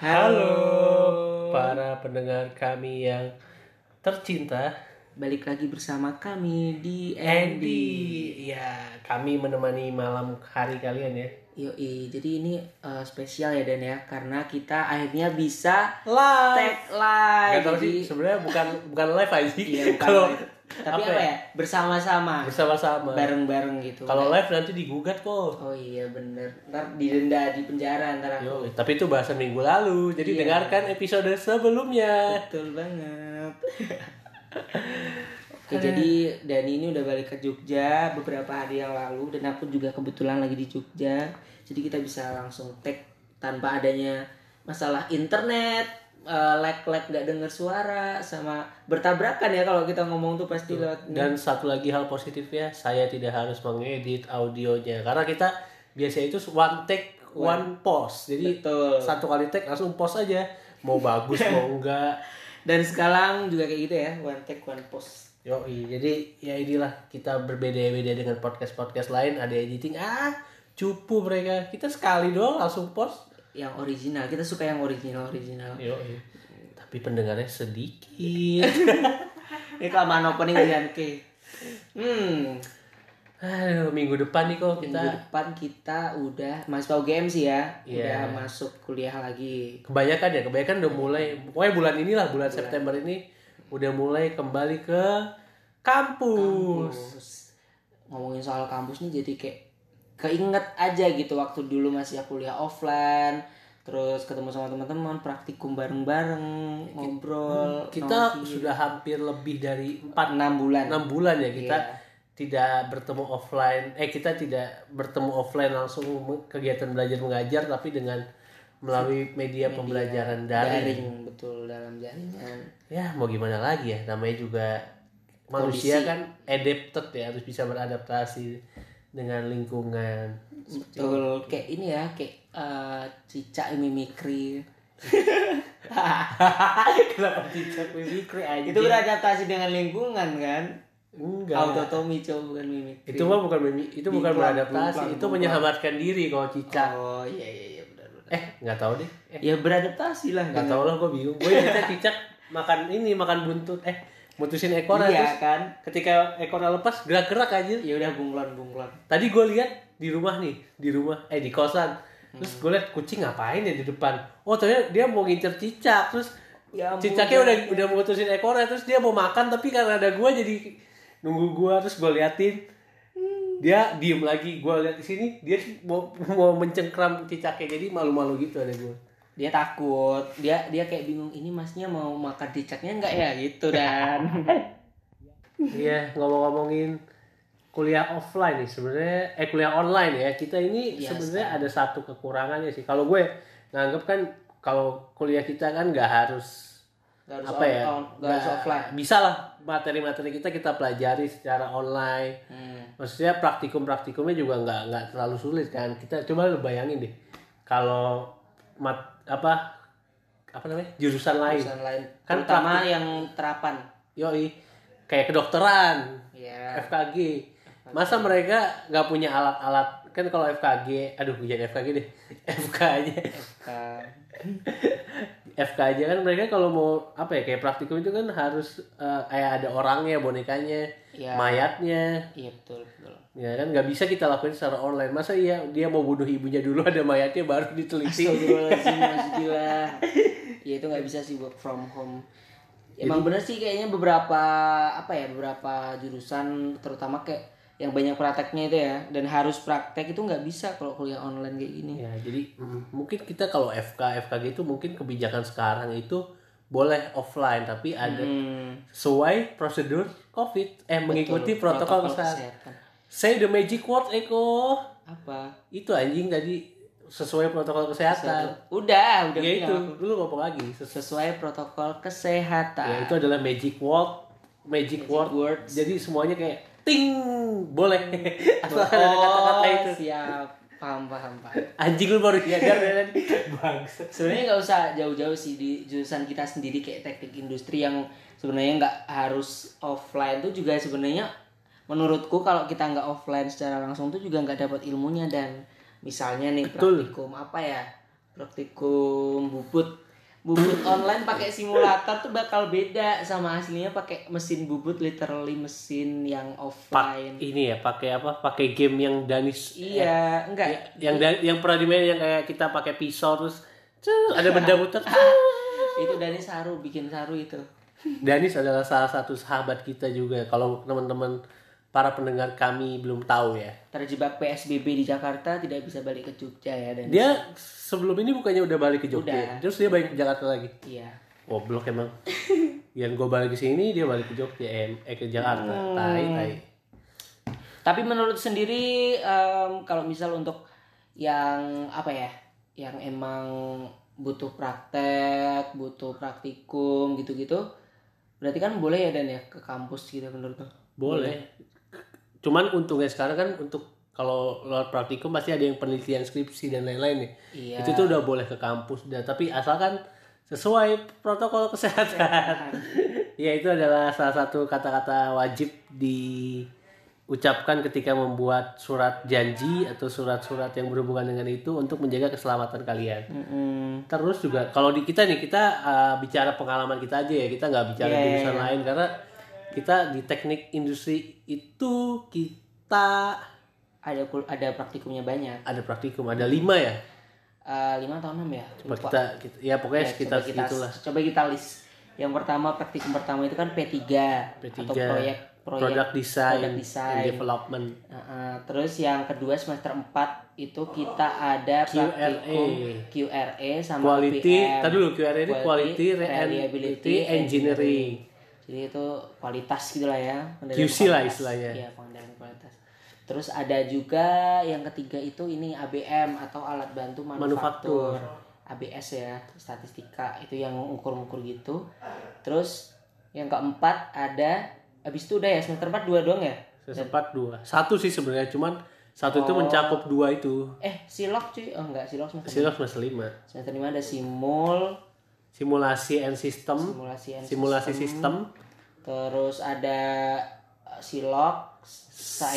Halo para pendengar kami yang tercinta. Balik lagi bersama kami di Andy. Andy. Ya kami menemani malam hari kalian ya. Yoi, jadi ini eh, spesial ya Dan ya. Karena kita akhirnya bisa Live. tag live. Gak tau Jadi, sih sebenarnya bukan bukan live aja. Sih Iya, Kalau. Tapi apa, ya? Bersama-sama. Bersama-sama. Bareng-bareng gitu. Kalau live nanti digugat kok. Oh iya bener. Ntar didenda di penjara ntar aku. Yo, tapi itu bahasan minggu lalu Jadi Iya. dengarkan episode sebelumnya. Betul banget. Oke jadi Dani ini udah balik ke Jogja beberapa hari yang lalu dan aku juga kebetulan lagi di Jogja. Jadi kita bisa langsung tag tanpa adanya masalah internet eh, lag-lag nggak denger suara sama bertabrakan ya kalau kita ngomong tuh pasti lewat Dan satu lagi hal positifnya Saya tidak harus mengedit audionya. Karena kita biasa itu one take one post. Jadi betul. satu kali take langsung post aja. Mau bagus mau enggak. Dan sekarang juga kayak gitu ya one take one post. Yoi, jadi ya inilah kita berbeda-beda dengan podcast-podcast lain. Ada editing ah cupu mereka. Kita sekali doang langsung post yang original. Kita suka yang original original. Yoi. tapi pendengarnya sedikit. Ini kelamaan opening dengan ke hmm. Aduh, minggu depan nih kok kita Minggu depan kita udah mahasiswa UGM sih ya, Iya. udah masuk kuliah lagi. kebanyakan ya kebanyakan udah mulai pokoknya bulan inilah bulan September ini udah mulai kembali ke kampus. Terus ngomongin soal kampus nih jadi kayak keinget aja gitu waktu dulu masih kuliah offline, terus ketemu sama teman-teman, praktikum bareng-bareng, ngobrol, kita nongki. sudah hampir lebih dari 4 enam bulan. 6 bulan ya kita Iya. tidak bertemu offline eh kita tidak bertemu offline langsung kegiatan belajar mengajar tapi dengan melalui media, pembelajaran daring. Daring betul dalam jaringan. Ya mau gimana lagi ya namanya juga manusia kan adapted ya harus bisa beradaptasi dengan lingkungan. Betul kayak ini ya, kayak eh, cicak mimikri. Kenapa cicak mimikri aja? Itu beradaptasi dengan lingkungan kan? Enggak. Autotomi coba bukan mimikri. Itu mah bukan mimi, itu bukan beradaptasi, itu menyelamatkan diri kalau cicak. Oh iya iya iya benar benar. Eh, nggak tahu deh. Eh, Ya beradaptasi lah. nggak tahu lah gue bingung. Gue cicak makan ini, makan buntut. Eh, mutusin ekor Iya terus kan? ketika ekornya lepas gerak-gerak aja. Ya udah bunglon bunglon. Tadi gue lihat di rumah nih, di rumah, eh di kosan. Terus gue lihat kucing ngapain ya di depan. Oh ternyata dia mau ngincer cicak. Terus Ya ampun, cicaknya udah udah mutusin ekornya. Terus dia mau makan tapi karena ada gue jadi nunggu gue. Terus gue liatin. Dia diem lagi. Gue lihat di sini dia mau mau mencengkram cicaknya. Jadi malu-malu gitu ada gue. Dia takut. Dia dia kayak bingung ini masnya mau makan cicaknya enggak ya gitu dan. Iya ngomong-ngomongin kuliah offline nih sebenarnya eh kuliah online ya kita ini Iya, sebenarnya ada satu kekurangannya sih kalau gue nganggep kan kalau kuliah kita kan nggak harus Gak harus apa on- ya on- nggak harus nggak- offline. bisa lah materi-materi kita kita pelajari secara online Hmm. maksudnya praktikum-praktikumnya juga nggak nggak terlalu sulit kan kita coba lu bayangin deh kalau mat apa apa namanya jurusan lain. Jurusan lain. Kan Terutama yang terapan. yoi. Kayak kedokteran. Ya. FKG masa mereka nggak punya alat-alat? Kan kalau FKG aduh jangan FKG deh. FK aja Kan. FK aja kan mereka kalau mau apa ya kayak praktikum itu kan harus eh, kayak ada orangnya bonekanya Ya. mayatnya Iya betul betul. ya kan nggak bisa kita lakuin secara online masa iya dia mau bunuh ibunya dulu ada mayatnya baru diteliti Astagfirullahaladzim gila. Ya itu nggak bisa sih work from home. Emang bener sih kayaknya beberapa apa ya beberapa jurusan terutama kayak yang banyak prakteknya itu ya dan harus praktek itu nggak bisa kalau kuliah online kayak gini. ya jadi mm, mungkin kita kalau FK FKG itu mungkin kebijakan sekarang itu boleh offline tapi ada Hmm, sesuai prosedur COVID eh mengikuti betul. protokol, kesehatan. kesehatan. Say the magic word Eko. Apa? Itu anjing tadi sesuai protokol kesehatan. Udah, udah Ya itu, dulu ngomong lagi. Ses- sesuai protokol kesehatan. Ya itu adalah magic word, magic, word. words. Jadi semuanya kayak ting boleh. Asalkan ada Oh, kata-kata itu. siap. Paham, paham, paham. Anjing lu baru nyadar ya. Bangsa. sebenarnya nggak usah jauh-jauh sih di jurusan kita sendiri kayak teknik industri yang sebenarnya nggak harus offline tuh juga sebenarnya menurutku kalau kita nggak offline secara langsung tuh juga nggak dapat ilmunya dan misalnya nih Betul. praktikum apa ya praktikum bubut bubut online pakai simulator tuh bakal beda sama aslinya pakai mesin bubut literally mesin yang offline ini ya pakai apa? Pakai game yang Danis iya enggak yang da- yang pernah dimainin yang kayak kita pakai pisau terus cus, ada benda muter. itu dari saru bikin saru itu Danis adalah salah satu sahabat kita juga. Kalau teman-teman para pendengar kami belum tahu ya. terjebak PSBB di Jakarta tidak bisa balik ke Jogja ya dan Dia sebelum ini bukannya udah balik ke Jogja. Udah. Terus dia balik ke Jakarta lagi. iya Goblok emang. Yang gue balik ke sini dia balik ke Jogja eh, eh ke Jakarta. Tai tai. Tapi menurut sendiri em, kalau misal untuk yang apa ya, yang emang butuh praktek, butuh praktikum gitu-gitu, berarti kan boleh ya dan ya ke kampus gitu menurut lo? Boleh. Cuman untungnya sekarang kan untuk kalau lewat praktikum pasti ada yang penelitian skripsi dan lain-lain nih. Iya. Itu tuh udah boleh ke kampus dan tapi asalkan sesuai protokol kesehatan. ya itu adalah salah satu kata-kata wajib diucapkan ketika membuat surat janji atau surat-surat yang berhubungan dengan itu untuk menjaga keselamatan kalian. Mm-mm. Terus juga kalau di kita nih kita uh, bicara pengalaman kita aja ya kita nggak bicara Iya, jurusan lain karena kita di teknik industri itu kita Ada ada praktikumnya banyak. ada praktikum ada lima ya Eh, lima atau enam ya? coba Lupa. kita, kita ya pokoknya Ya, sekitar coba kita segitulah coba kita list. Yang pertama praktikum pertama itu kan P3, P3 atau proyek proyek product design, product design. and development Heeh, terus yang kedua semester 4 itu kita ada praktikum QRA sama quality tadi dulu QRA ini quality Reliability reliability engineering Jadi itu kualitas gitu lah ya. QC lah istilahnya. Iya, pengendalian kualitas. Terus ada juga yang ketiga itu ini ABM atau alat bantu manufaktur. ABS ya, statistika itu yang ukur-ukur gitu. Terus yang keempat ada habis itu udah ya semester 4 dua doang ya? sempat dua satu sih sebenarnya cuman satu Oh. itu mencakup dua itu Eh, silok cuy. Oh enggak, silok semester silok semester lima semester 5 ada simul, simulasi and system simulasi and simulasi sistem Terus ada uh, silok,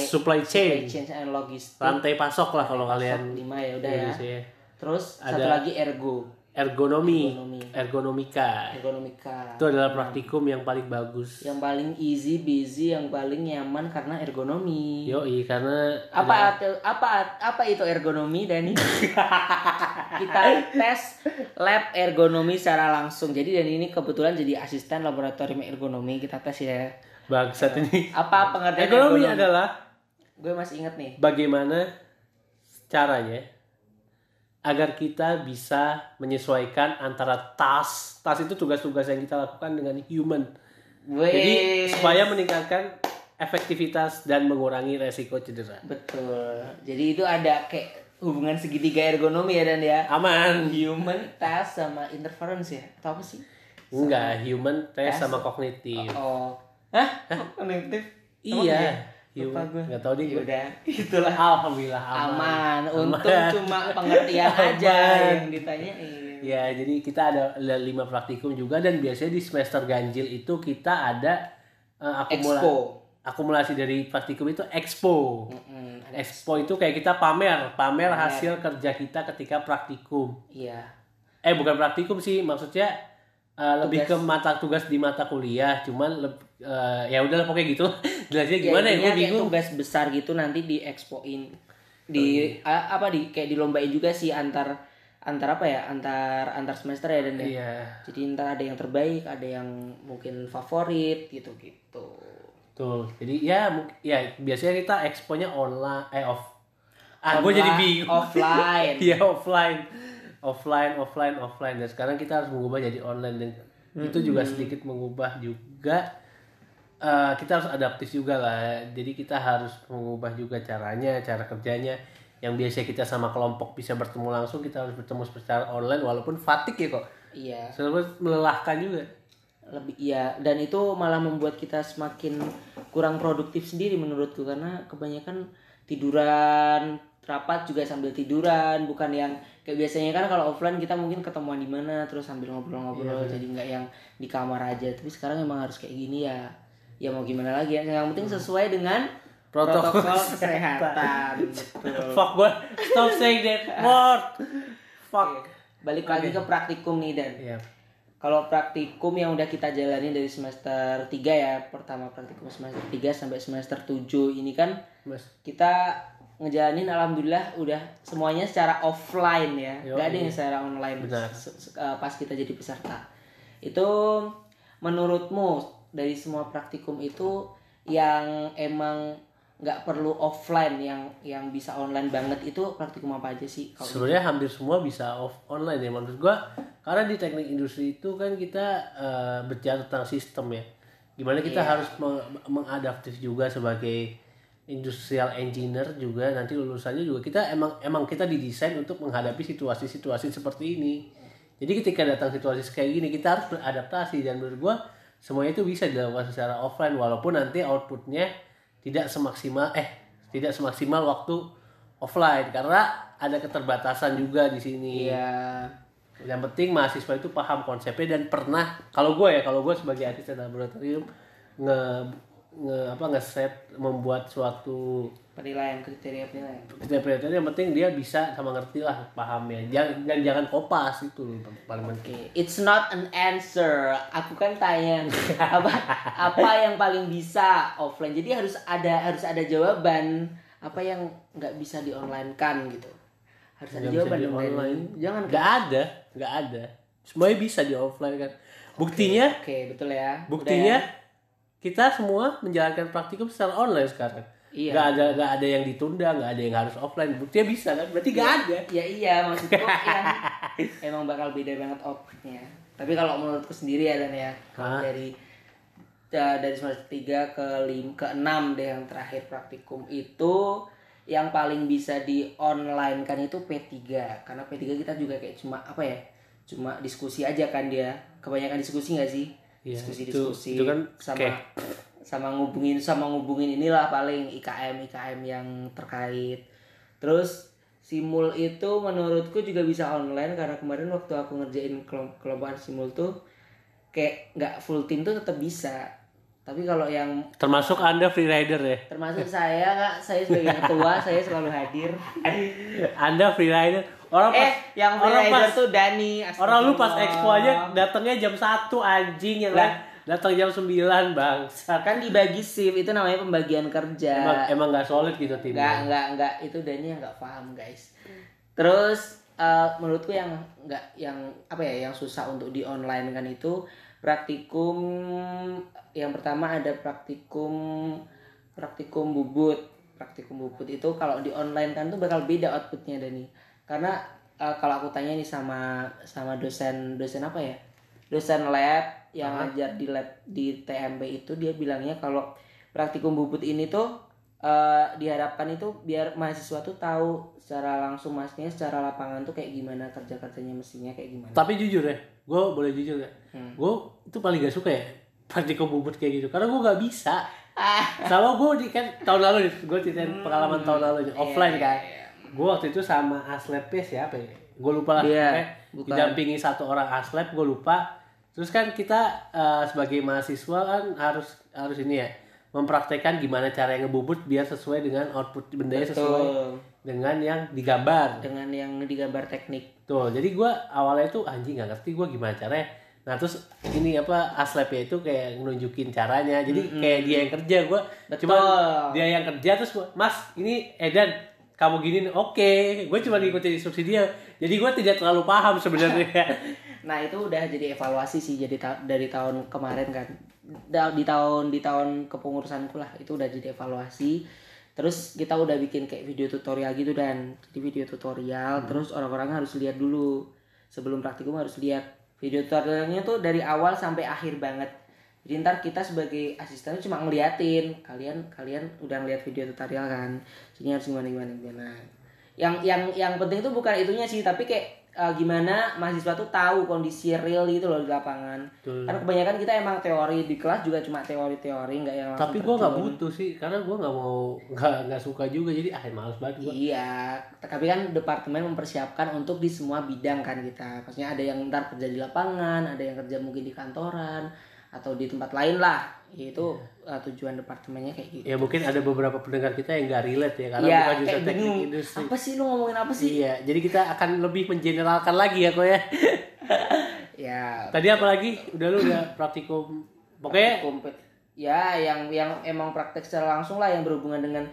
supply chain chain and logistik. rantai pasok lah kalau kalian lima ya udah ya. Ya. Terus satu Ada- lagi ergo, ergonomi Ergonomi. ergonomika ergonomika. itu adalah praktikum yang paling bagus Yang paling easy, busy, yang paling nyaman karena ergonomi. yoi karena Apa itu apa apa itu ergonomi Dani? Kita tes lab ergonomi secara langsung. Jadi Dani ini kebetulan jadi asisten laboratorium ergonomi. Kita tes ya. bangsat ini Apa pengertian ergonomi ergonomi? adalah Gue masih inget nih. bagaimana caranya agar kita bisa menyesuaikan antara task task itu tugas-tugas yang kita lakukan dengan human jadi Wih. supaya meningkatkan efektivitas dan mengurangi resiko cedera Betul. Jadi itu ada kayak hubungan segitiga ergonomi ya dan ya. aman Human, task sama interference ya. Atau apa sih? enggak human test sama kognitif Oh. Hah? Kognitif? Emang iya Lupa human gue. nggak tahu deh gue Udah, itulah alhamdulillah aman, aman. Untung Aman. cuma pengertian aja yang ditanyain. Ya, jadi kita ada lima praktikum juga dan biasanya di semester ganjil itu kita ada eh, akumula- Expo. akumulasi dari praktikum itu expo. Mm-mm. Expo itu kayak kita pamer, pamer hasil kerja kita ketika praktikum. Iya. Eh bukan praktikum sih, maksudnya eh, lebih ke mata tugas di mata kuliah. Cuman leb- eh, ya udahlah pokoknya gitu. Jelasnya gimana ya? intinya Gue bingung. tugas besar gitu nanti di expoin di a- apa di kayak dilombain juga sih antar antar apa ya antar antar semester ya dan ya. Iya. jadi ntar ada yang terbaik ada yang mungkin favorit gitu gitu Tuh. Jadi ya ya biasanya kita exponya online eh off. Ah, gue jadi bingung. offline Iya offline, offline, offline, offline. Dan sekarang kita harus mengubah jadi online dan itu juga sedikit mengubah juga. eh, kita harus adaptif juga lah. Jadi kita harus mengubah juga caranya, cara kerjanya. Yang biasa kita sama kelompok bisa bertemu langsung, kita harus bertemu secara online walaupun fatigue ya kok. iya Selalu melelahkan juga. lebih iya dan itu malah membuat kita semakin kurang produktif sendiri menurutku karena kebanyakan tiduran rapat juga sambil tiduran bukan yang kayak biasanya. Kan kalau offline kita mungkin ketemuan di mana terus sambil ngobrol-ngobrol jadi nggak yang di kamar aja. Tapi sekarang emang harus kayak gini ya. Ya mau gimana lagi ya? Yang penting sesuai dengan Protokol protokol, kesehatan. Fuck gue, stop saying that word. Fuck. balik lagi Oke. ke praktikum nih dan. Iya. kalau praktikum yang udah kita jalani dari semester 3 ya pertama praktikum semester 3 sampai semester 7 ini kan Mas. kita ngejalanin alhamdulillah udah semuanya secara offline ya Yoi. nggak ada yang secara online Benar. eh, pas kita jadi peserta itu menurutmu dari semua praktikum itu yang emang nggak perlu offline yang yang bisa online banget itu praktikum apa aja sih kalau Sebenarnya hampir semua bisa off online ya menurut gua. Karena di teknik industri itu kan kita eh, bicara tentang sistem ya. Gimana kita Iya. harus meng- mengadaptif juga sebagai industrial engineer juga nanti lulusannya juga kita emang emang kita didesain untuk menghadapi situasi-situasi seperti ini. Jadi ketika datang situasi kayak gini kita harus beradaptasi dan menurut gua semuanya itu bisa dilakukan secara offline walaupun nanti outputnya tidak semaksimal eh tidak semaksimal waktu offline karena ada keterbatasan juga di sini. Iya. Yang penting mahasiswa itu paham konsepnya dan pernah kalau gue ya kalau gue sebagai asisten laboratorium nge nge apa nge-set membuat suatu penilaian kriteria penilaian kriteria yang penting dia bisa sama ngerti lah pahamnya jangan dan jangan kopas itu paling penting Oke, it's not an answer. Aku kan tanya apa apa yang paling bisa offline. Jadi harus ada harus ada jawaban apa yang nggak bisa di online kan gitu. Harus ada jawaban di online. online. Jangan kan? nggak ada nggak ada semuanya bisa di offline kan buktinya Oke, betul ya. buktinya Udah kita semua menjalankan praktikum secara online sekarang Iya. nggak ada nggak ada yang ditunda nggak ada yang harus offline buktinya bisa kan berarti nggak ada ya? Ya iya, maksudku yang emang bakal beda banget outputnya. Tapi kalau menurutku sendiri ya dan ya kalau Hah? dari ya, dari semester 3 ke 5 ke 6 deh yang terakhir praktikum itu yang paling bisa di online kan itu P3 karena P3 kita juga kayak cuma apa ya cuma diskusi aja kan dia kebanyakan diskusi nggak sih Iya, diskusi itu- itu kan sama kayak- sama ngubungin sama ngubungin inilah paling IKM IKM yang terkait. Terus simul itu menurutku juga bisa online karena kemarin waktu aku ngerjain kelom- kelompokan simul tuh kayak nggak full tim tuh tetap bisa. Tapi kalau yang termasuk anda freerider ya? Termasuk saya kak. Saya sebagai ketua saya selalu hadir. Anda freerider orang pas eh yang orang pas tuh Dani orang lu pas expo aja datangnya jam 1 anjing yang Lah. lain datang jam 9 bang kan dibagi shift itu namanya pembagian kerja. Emang emang nggak solid gitu nggak timnya nggak nggak. Itu Dani yang nggak paham guys. Terus eh, menurutku yang nggak yang apa ya yang susah untuk di online kan itu praktikum yang pertama ada praktikum praktikum bubut. Praktikum bubut itu kalau di online kan tuh bakal beda outputnya Dani karena eh, kalau aku tanya nih sama sama dosen dosen apa ya? Dosen lab yang Hah? ngajar di lab di TMB itu dia bilangnya kalau praktikum bubut ini tuh eh, diharapkan itu biar mahasiswa tuh tahu secara langsung maksudnya secara lapangan tuh kayak gimana kerja kerjanya mesinnya kayak gimana. Tapi jujur ya gue boleh jujur ya. Hmm. gue itu paling gak suka ya praktikum bubut kayak gitu karena gue nggak bisa. Ah. Sama gue di kan tahun lalu nih gue ceritain pengalaman tahun lalu nih, offline kan gue waktu itu sama aslepnya siapa ya? Gue lupa lah pokoknya bukan. didampingi satu orang aslep gue lupa. Terus kan kita eh, sebagai mahasiswa kan harus harus ini ya mempraktekkan gimana cara ngebubut biar sesuai dengan output bendanya sesuai dengan yang digambar. Dengan yang digambar teknik. Tuh, jadi gue awalnya tuh anjing nggak ngerti gue gimana caranya. Nah terus ini apa aslepnya itu kayak nunjukin caranya. Jadi kayak dia yang kerja gue cuma dia yang kerja terus gua, Mas ini Edan kamu gini oke gue cuma ngikutin instruksi dia. Jadi gue tidak terlalu paham sebenarnya. Nah itu udah jadi evaluasi sih jadi ta- dari tahun kemarin kan. Da- di tahun di tahun kepengurusanku lah itu udah jadi evaluasi. Terus kita udah bikin kayak video tutorial gitu dan. Jadi video tutorial terus orang-orang harus lihat dulu. Sebelum praktikum harus lihat. Video tutorialnya tuh dari awal sampai akhir banget jadi ntar kita sebagai asisten cuma ngeliatin kalian kalian udah ngeliat video tutorial kan? Sini harus gimana gimana gimana? Yang yang yang penting itu bukan itunya sih tapi kayak eh, gimana mahasiswa tuh tahu kondisi real gitu loh di lapangan. Betul. kan kebanyakan kita emang teori di kelas juga cuma teori-teori nggak yang tapi gue nggak butuh sih karena gue nggak mau nggak nggak suka juga jadi ah males banget gue Iya, tapi kan departemen mempersiapkan untuk di semua bidang kan kita. Maksudnya ada yang ntar kerja di lapangan, ada yang kerja mungkin di kantoran, atau di tempat lain lah yaitu uh, tujuan departemennya kayak gitu Ya mungkin ada beberapa pendengar kita yang nggak relate ya karena Iya, bukan jurusan teknik bingung industri. apa sih lu ngomongin apa sih Iya, jadi kita akan lebih mengeneralkan lagi ya kok ya. ya Tadi apa lagi? Udah lu udah praktikum. Pokoknya ya yang yang emang praktek secara langsung lah yang berhubungan dengan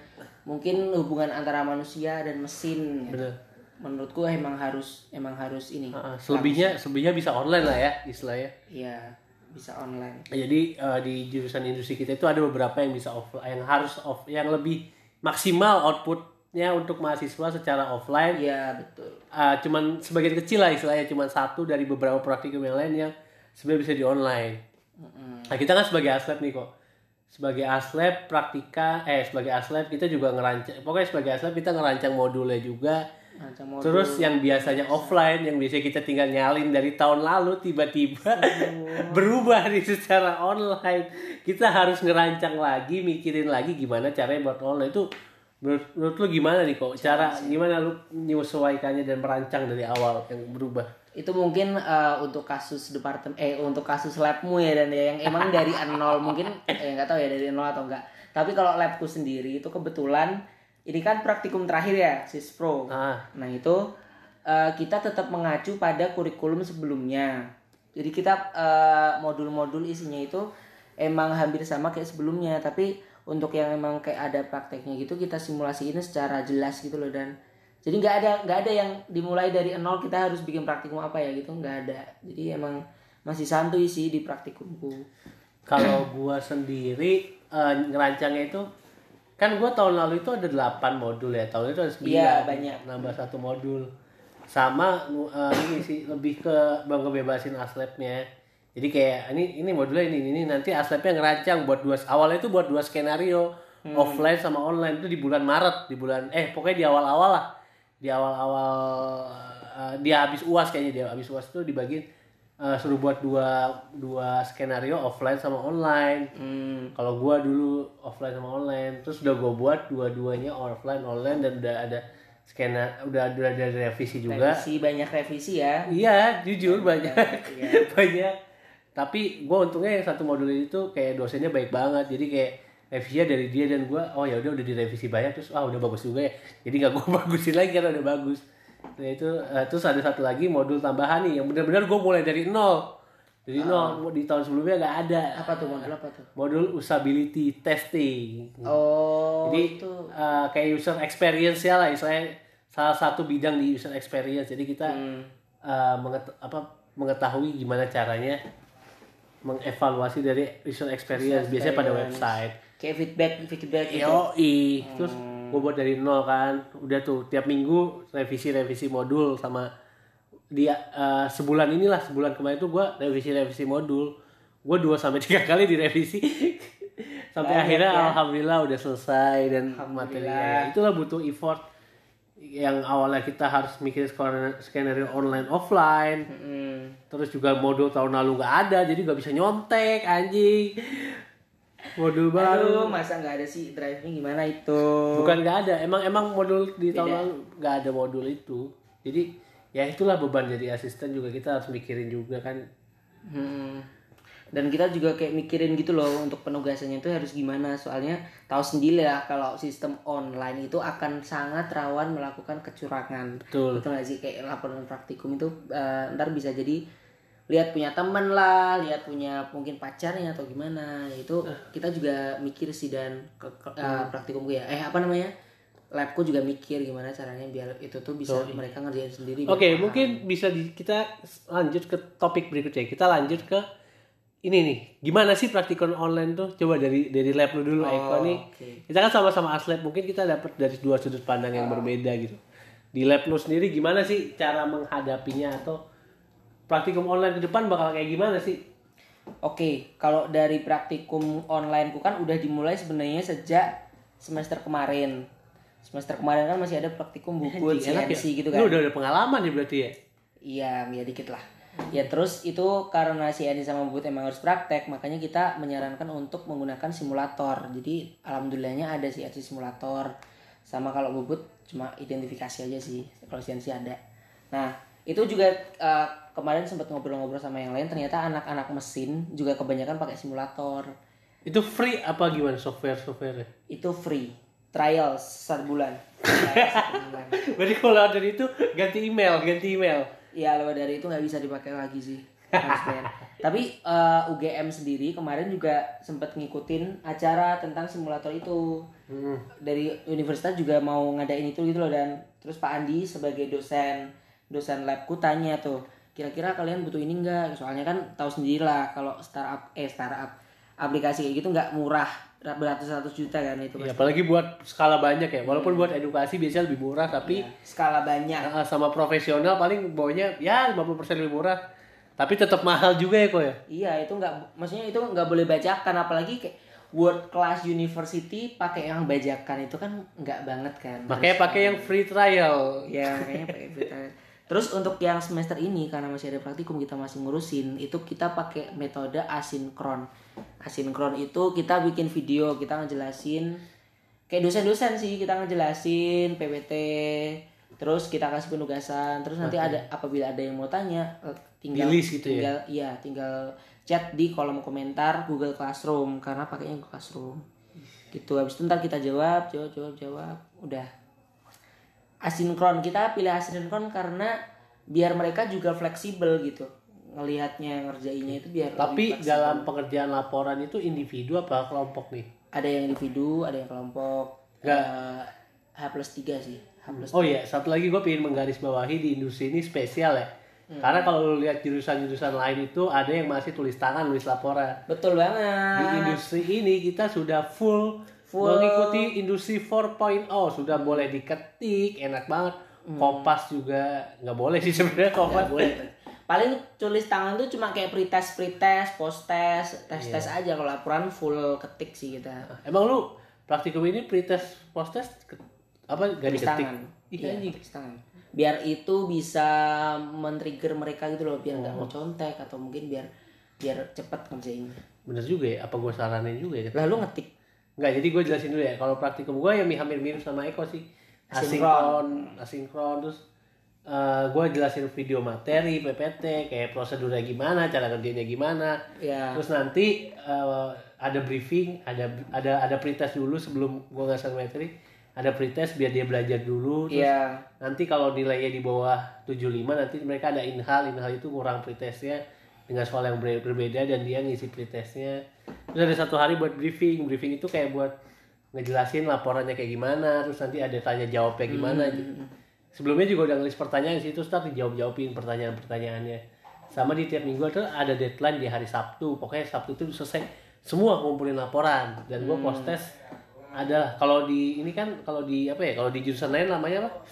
mungkin hubungan antara manusia dan mesin ya. bener. menurutku emang harus emang harus ini Heeh, selebihnya selebihnya bisa online lah ya istilahnya. Iya, bisa online. Jadi eh, di jurusan industri kita itu ada beberapa yang bisa offline, yang harus off, yang lebih maksimal outputnya untuk mahasiswa secara offline. Iya, betul. Eh, cuman sebagian kecil lah istilahnya, cuman satu dari beberapa praktikum yang lain yang sebenarnya bisa di online. Mm-mm. Nah kita kan sebagai aslep nih kok, sebagai aslep praktika, eh sebagai aslep kita juga ngerancang, pokoknya sebagai aslep kita ngerancang modulnya juga. Terus yang biasanya offline, yang biasanya kita tinggal nyalin dari tahun lalu, tiba-tiba berubah nih secara online. Kita harus ngerancang lagi, mikirin lagi gimana caranya buat online itu. Menurut, menurut lu gimana nih kok? Cara gimana lu menyesuaikannya dan merancang dari awal yang berubah? itu mungkin eh, untuk kasus departemen eh untuk kasus labmu ya dan ya yang emang dari nol mungkin eh nggak tahu ya dari nol atau enggak tapi kalau labku sendiri itu kebetulan ini kan praktikum terakhir ya sispro Ah, nah itu eh, kita tetap mengacu pada kurikulum sebelumnya. Jadi kita eh, modul-modul isinya itu emang hampir sama kayak sebelumnya. Tapi untuk yang emang kayak ada prakteknya gitu kita simulasiin secara jelas gitu loh dan. Jadi nggak ada nggak ada yang dimulai dari nol kita harus bikin praktikum apa ya gitu nggak ada. Jadi emang masih santuy sih di praktikumku. Kalau gua sendiri eh, ngerancangnya itu kan gua tahun lalu itu ada 8 modul ya tahun itu ada 9 Iya, banyak. nambah satu modul. Sama eh, ini sih lebih ke bang kebebasin aslepnya jadi kayak ini ini modulnya ini ini nanti aslepnya ngerancang buat dua awalnya itu buat dua skenario offline sama online. Itu di bulan Maret di bulan eh pokoknya di awal-awal lah. Di awal-awal eh, dia habis uas kayaknya dia habis uas itu dibagiin eh, suruh buat dua dua skenario offline sama online. Hmm, kalau gua dulu offline sama online terus udah gua buat dua-duanya offline online dan udah ada skenar udah udah ada revisi juga. Revisi banyak revisi ya. Iya jujur banyak. Iya. banyak. Tapi gua untungnya yang satu modul itu kayak dosennya baik banget. Jadi kayak revisinya dari dia dan gua oh ya udah udah direvisi banyak. Terus ah udah bagus juga ya. Jadi nggak gua bagusin lagi karena udah bagus nah itu eh, terus ada satu lagi modul tambahan nih yang benar-benar gua mulai dari nol dari nol di tahun sebelumnya nggak ada apa tuh modul apa tuh modul usability testing. oh Jadi itu eh, kayak user experience ya lah, istilahnya salah satu bidang di user experience. Jadi kita Hmm. eh, menget- apa, mengetahui gimana caranya mengevaluasi dari user experience. Biasanya pada website. kayak feedback feedback gitu Yoi. Terus gue buat dari nol kan. Udah tuh tiap minggu revisi-revisi modul sama dia eh, sebulan inilah sebulan kemarin tuh gue revisi-revisi modul. Gue dua sampai tiga kali direvisi. sampai Banyak akhirnya ya. alhamdulillah udah selesai dan materinya itulah butuh effort yang awalnya kita harus mikir skenario online offline Hmm. terus juga modul tahun lalu nggak ada jadi nggak bisa nyontek anjing modul baru Aduh, masa nggak ada sih drive-nya gimana itu? bukan nggak ada emang emang modul di tahun Beda. lalu nggak ada modul itu jadi ya itulah beban jadi asisten juga kita harus mikirin juga kan Hmm. Dan kita juga kayak mikirin gitu loh untuk penugasannya itu harus gimana. Soalnya tahu sendiri lah kalau sistem online itu akan sangat rawan melakukan kecurangan. betul Betul nggak sih kayak laporan praktikum itu eh, ntar bisa jadi lihat punya teman lah, lihat punya mungkin pacarnya atau gimana. Itu kita juga mikir sih dan ke, ke- eh, praktikumku ya. Eh apa namanya? Labku juga mikir gimana caranya biar itu tuh bisa mereka ngerjain sendiri. Oke, paham. mungkin bisa di, kita lanjut ke topik berikutnya. Kita lanjut ke ini nih. Gimana sih praktikum online tuh? Coba dari dari lab lu dulu, Eko nih. oke. Kita kan sama-sama aslab, mungkin kita dapat dari dua sudut pandang yang berbeda gitu. Di lab lu sendiri gimana sih cara menghadapinya atau praktikum online ke depan bakal kayak gimana sih? Oke, kalau dari praktikum online ku kan udah dimulai sebenarnya sejak semester kemarin. Semester kemarin kan masih ada praktikum buku enak ya? CNC gitu Lu kan. udah ada pengalaman ya berarti ya? Iya, ya dikit lah. Ya terus itu karena CNC sama Bubut emang harus praktek, makanya kita menyarankan untuk menggunakan simulator. Jadi alhamdulillahnya ada CNC simulator. Sama kalau Bubut cuma identifikasi aja sih. Kalau CNC ada. Nah, itu juga eh, kemarin sempat ngobrol-ngobrol sama yang lain ternyata anak-anak mesin juga kebanyakan pakai simulator Itu free apa gimana software software itu free trial satu bulan. Berarti kalau dari itu ganti email, ganti email. Iya lewat dari itu nggak bisa dipakai lagi sih. Tapi eh, UGM sendiri kemarin juga sempat ngikutin acara tentang simulator itu Hmm. dari universitas juga mau ngadain itu gitu loh dan terus Pak Andi sebagai dosen dosen labku tanya tuh kira-kira kalian butuh ini enggak soalnya kan tahu sendiri lah kalau startup eh startup aplikasi kayak gitu nggak murah beratus-ratus juta kan itu Ya, apalagi buat skala banyak ya. Walaupun buat edukasi biasanya lebih murah tapi skala banyak sama profesional paling bawanya ya 50% lebih murah. Tapi tetap mahal juga ya kok ya. Iya itu nggak, maksudnya itu nggak boleh bajakan apalagi kayak world class university pakai yang bajakan itu kan nggak banget kan. Makanya pakai yang free trial. Ya kayaknya pakai berita. Terus untuk yang semester ini karena masih ada praktikum kita masih ngurusin itu kita pakai metode asinkron. Asinkron itu kita bikin video kita ngejelasin kayak dosen-dosen sih kita ngejelasin PPT terus kita kasih penugasan terus nanti ada apabila ada yang mau tanya eh, tinggal Di list gitu ya? tinggal iya tinggal chat di kolom komentar Google Classroom karena pakainya Google Classroom gitu habis itu ntar kita jawab jawab jawab jawab udah asinkron kita pilih asinkron karena biar mereka juga fleksibel gitu ngelihatnya ngerjainnya itu biar Tapi dalam pengerjaan laporan itu individu apa kelompok nih? ada yang individu ada yang kelompok Nggak. Eh, H plus 3 sih H plus Oh iya, satu lagi gue pengen menggarisbawahi di industri ini spesial ya. Karena kalau lu lihat jurusan-jurusan lain itu ada yang masih tulis tangan, nulis laporan. betul Di banget industri ini kita sudah full, Full. mengikuti industri 4.0 sudah boleh diketik, enak banget. Kopas juga nggak boleh sih sebenarnya kopas. Nggak boleh paling tulis tangan tuh cuma kayak pretest pretest post test tes tes aja kalau laporan full ketik sih kita Emang lu praktikum ini pretest, post test ke- apa gak tulis diketik? tangan Iya anjing. tulis tangan biar itu bisa men-trigger mereka gitu loh biar nggak Oh. mau contek atau mungkin biar biar cepet ngerjainnya Bener juga ya, apa gue saranin juga ya? lalu ngetik Enggak, jadi gue jelasin dulu ya. Kalau praktikum gue yang hampir mirip sama Eko sih. Asinkron. Asinkron, terus gue jelasin video materi PPT kayak prosedurnya gimana, cara kerjanya gimana. ya Terus nanti eh, ada briefing, ada ada ada pretest dulu sebelum gue ngasih materi. Ada pretest biar dia belajar dulu. Terus ya nanti kalau nilainya di bawah 75 nanti mereka ada inhal, inhal itu kurang pretestnya dengan soal yang ber- berbeda dan dia ngisi pretestnya. Terus ada satu hari buat briefing, briefing itu kayak buat ngejelasin laporannya kayak gimana, terus nanti ada tanya jawabnya gimana. Sebelumnya juga udah ngelis pertanyaan di situ, start dijawab jawabin pertanyaan-pertanyaannya. Sama di tiap minggu itu ada deadline di hari Sabtu, pokoknya Sabtu itu selesai semua ngumpulin laporan dan gua post test adalah kalau di ini kan kalau di apa ya kalau di jurusan lain namanya apa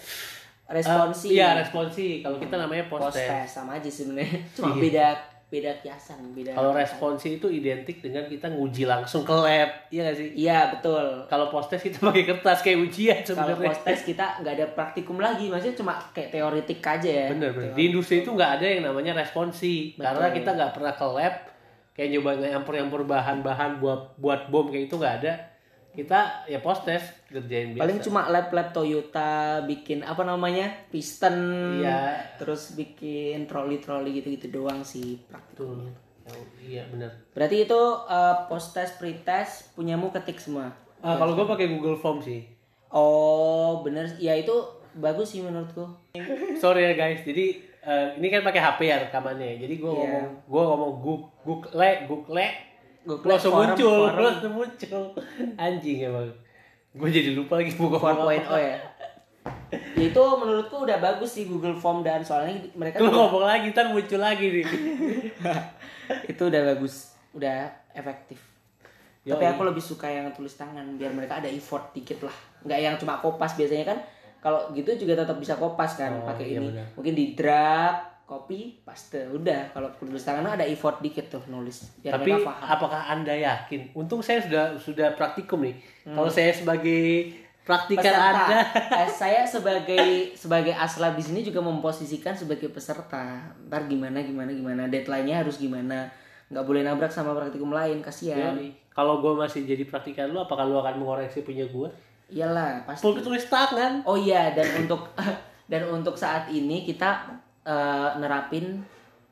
responsi Eh, Iya, responsi. Kalau kita namanya post post test. test sama aja sebenarnya cuma Iya. beda beda kiasan beda Kalau responsi itu identik dengan kita nguji langsung ke lab, iya gak sih? iya betul Kalau post test kita pakai kertas kayak ujian kalau post test kita nggak ada praktikum lagi maksudnya cuma kayak teoritik aja ya Bener bener. Di industri itu nggak ada yang namanya responsi, karena kita nggak pernah ke lab, kayak nyoba nyampur-nyampur bahan-bahan buat buat bom kayak itu nggak ada. Kita ya post test kerjain biasa. paling cuma lab lab Toyota bikin apa namanya piston Iya. terus bikin troli troli gitu gitu doang sih Betul. praktikum Oh, iya bener. berarti itu eh, post test pre test punyamu ketik semua Ah, kalau gue pakai Google Form sih. oh bener ya itu bagus sih menurutku Sorry ya guys, jadi eh, ini kan pakai HP ya rekamannya. Jadi gue Iya. ngomong, gue ngomong Google, Google, Google langsung forum, muncul, forum. langsung muncul. Anjing emang. Gue jadi lupa lagi buka 4.0 ya Ya, itu menurutku udah bagus sih Google Form dan soalnya mereka Lu ngomong lagi, ntar muncul lagi nih. itu udah bagus udah efektif Yoi. tapi aku lebih suka yang tulis tangan biar mereka ada effort dikit lah nggak yang cuma kopas biasanya kan kalau gitu juga tetap bisa kopas kan Oh, pakai iya ini benar. mungkin di drag copy paste udah kalau tulis tangan ada effort dikit tuh nulis biar Tapi paham apakah anda yakin? Untung saya sudah sudah praktikum nih. Hmm. Kalau saya sebagai praktikan peserta anda, Eh, saya sebagai sebagai aslab di sini juga memposisikan sebagai peserta ntar gimana gimana gimana deadline-nya harus gimana nggak boleh nabrak sama praktikum lain kasihan Yoi. kalau gue masih jadi praktikan lu, apakah lu akan mengoreksi punya gue? iyalah pasti tulis tangan. Oh iya dan untuk dan untuk saat ini kita eh, nerapin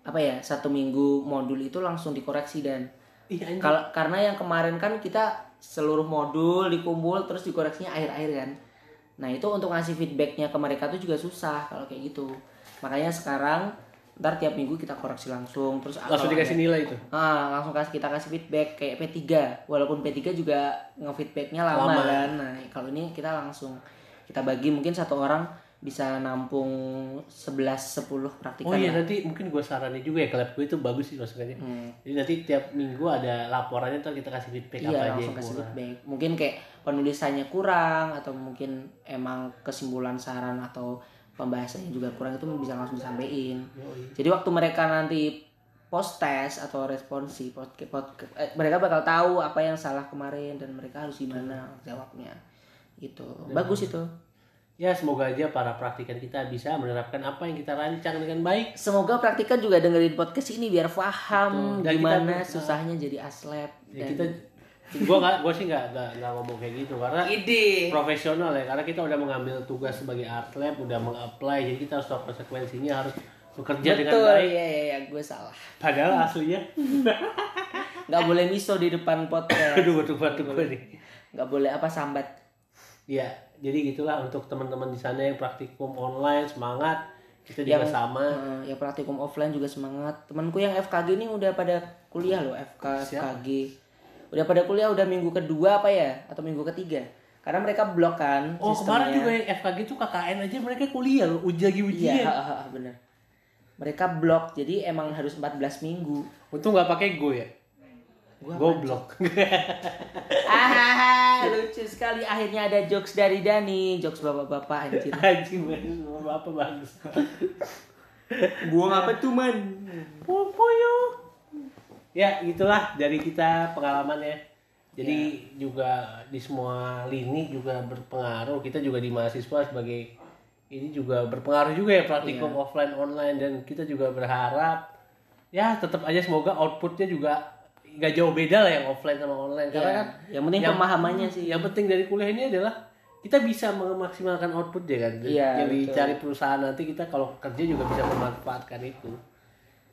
apa ya satu minggu modul itu langsung dikoreksi dan. Iya kalau karena yang kemarin kan kita seluruh modul dikumpul terus dikoreksinya akhir-akhir kan. Nah itu untuk ngasih feedbacknya ke mereka tuh juga susah kalau kayak gitu. Makanya sekarang ntar tiap minggu kita koreksi langsung terus langsung dikasih ada- nilai itu. Ah, langsung kasih kita kasih feedback kayak P3 walaupun P3 juga nge-feedbacknya lama, Lama. kan. Nah kalau ini kita langsung kita bagi mungkin satu orang bisa nampung 11 10 praktikan Oh iya lah. nanti mungkin gue saranin juga ya ke lab gue itu bagus sih masukannya. Hmm. Jadi nanti tiap minggu ada laporannya tuh kita kasih feedback Iya apa aja langsung yang kasih kurang. feedback. Mungkin kayak penulisannya kurang atau mungkin emang kesimpulan saran atau pembahasannya juga kurang itu bisa langsung disampaikan. Jadi waktu mereka nanti post test atau responsi pod, pod- eh, mereka bakal tahu apa yang salah kemarin dan mereka harus gimana jawabnya. Gitu. Bagus itu. Ya semoga aja para praktikan kita bisa menerapkan apa yang kita rancang dengan baik. Semoga praktikan juga dengerin podcast ini biar paham. Dan kita gimana ber- susahnya jadi aslab. Ya, kita gue nggak gue sih nggak nggak ngomong kayak gitu karena ide. profesional ya karena kita udah mengambil tugas sebagai art lab udah mengapply jadi kita harus tahu konsekuensinya harus bekerja dengan Betul, baik iya iya iya, gue salah. padahal aslinya nggak boleh miso di depan podcast aduh batuk batuk gue nih nggak boleh apa sambat ya jadi gitulah untuk teman-teman di sana yang praktikum online semangat. Kita juga Yang- sama. Eh, ya praktikum offline juga semangat. Temanku yang FKG ini udah pada kuliah loh FK Siapa? FKG udah pada kuliah udah minggu kedua apa ya atau minggu ketiga. Karena mereka blok kan oh kemarin sistemnya. juga yang FKG tuh KKN aja mereka kuliah loh uji lagi iya ujian ha, ha, bener. Mereka blok jadi emang harus 14 minggu. Untung nggak pakai go ya Gua goblok. Ah lucu sekali. Akhirnya ada jokes dari Dani. Jokes bapak-bapak anjir anjing man. apa bagus. Buang apa tuh man Popoyo. Ya, itulah dari kita pengalamannya. Jadi juga di semua lini juga berpengaruh. Kita juga di mahasiswa sebagai ini juga berpengaruh juga ya praktikum offline online. Dan kita juga berharap ya tetap aja semoga outputnya juga nggak jauh beda lah yang offline sama online. Karena Ya, kan yang penting pemahamannya sih. yang penting dari kuliah ini adalah kita bisa memaksimalkan output ya kan. Iya, yang betul. dicari perusahaan nanti kita kalau kerja juga bisa memanfaatkan itu.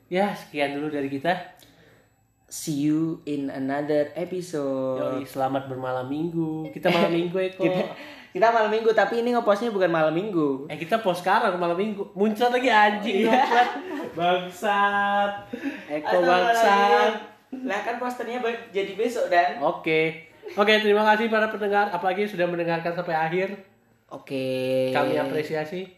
Ya sekian dulu dari kita. See you in another episode. Yoi, selamat bermalam minggu. Kita malam minggu Eko. Kita, kita malam minggu tapi ini ngepostnya bukan malam minggu. Eh kita post sekarang malam minggu. Muncul lagi anjing Iya. bangsat. Eko bangsat lah kan posternya jadi besok dan. Oke. Oke terima kasih para pendengar apalagi sudah mendengarkan sampai akhir. Oke. Kami apresiasi.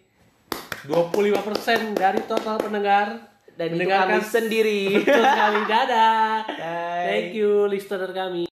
25% dari total pendengar dan itu mendengarkan kami sendiri. Betul sekali. Dadah. Bye. thank you listener kami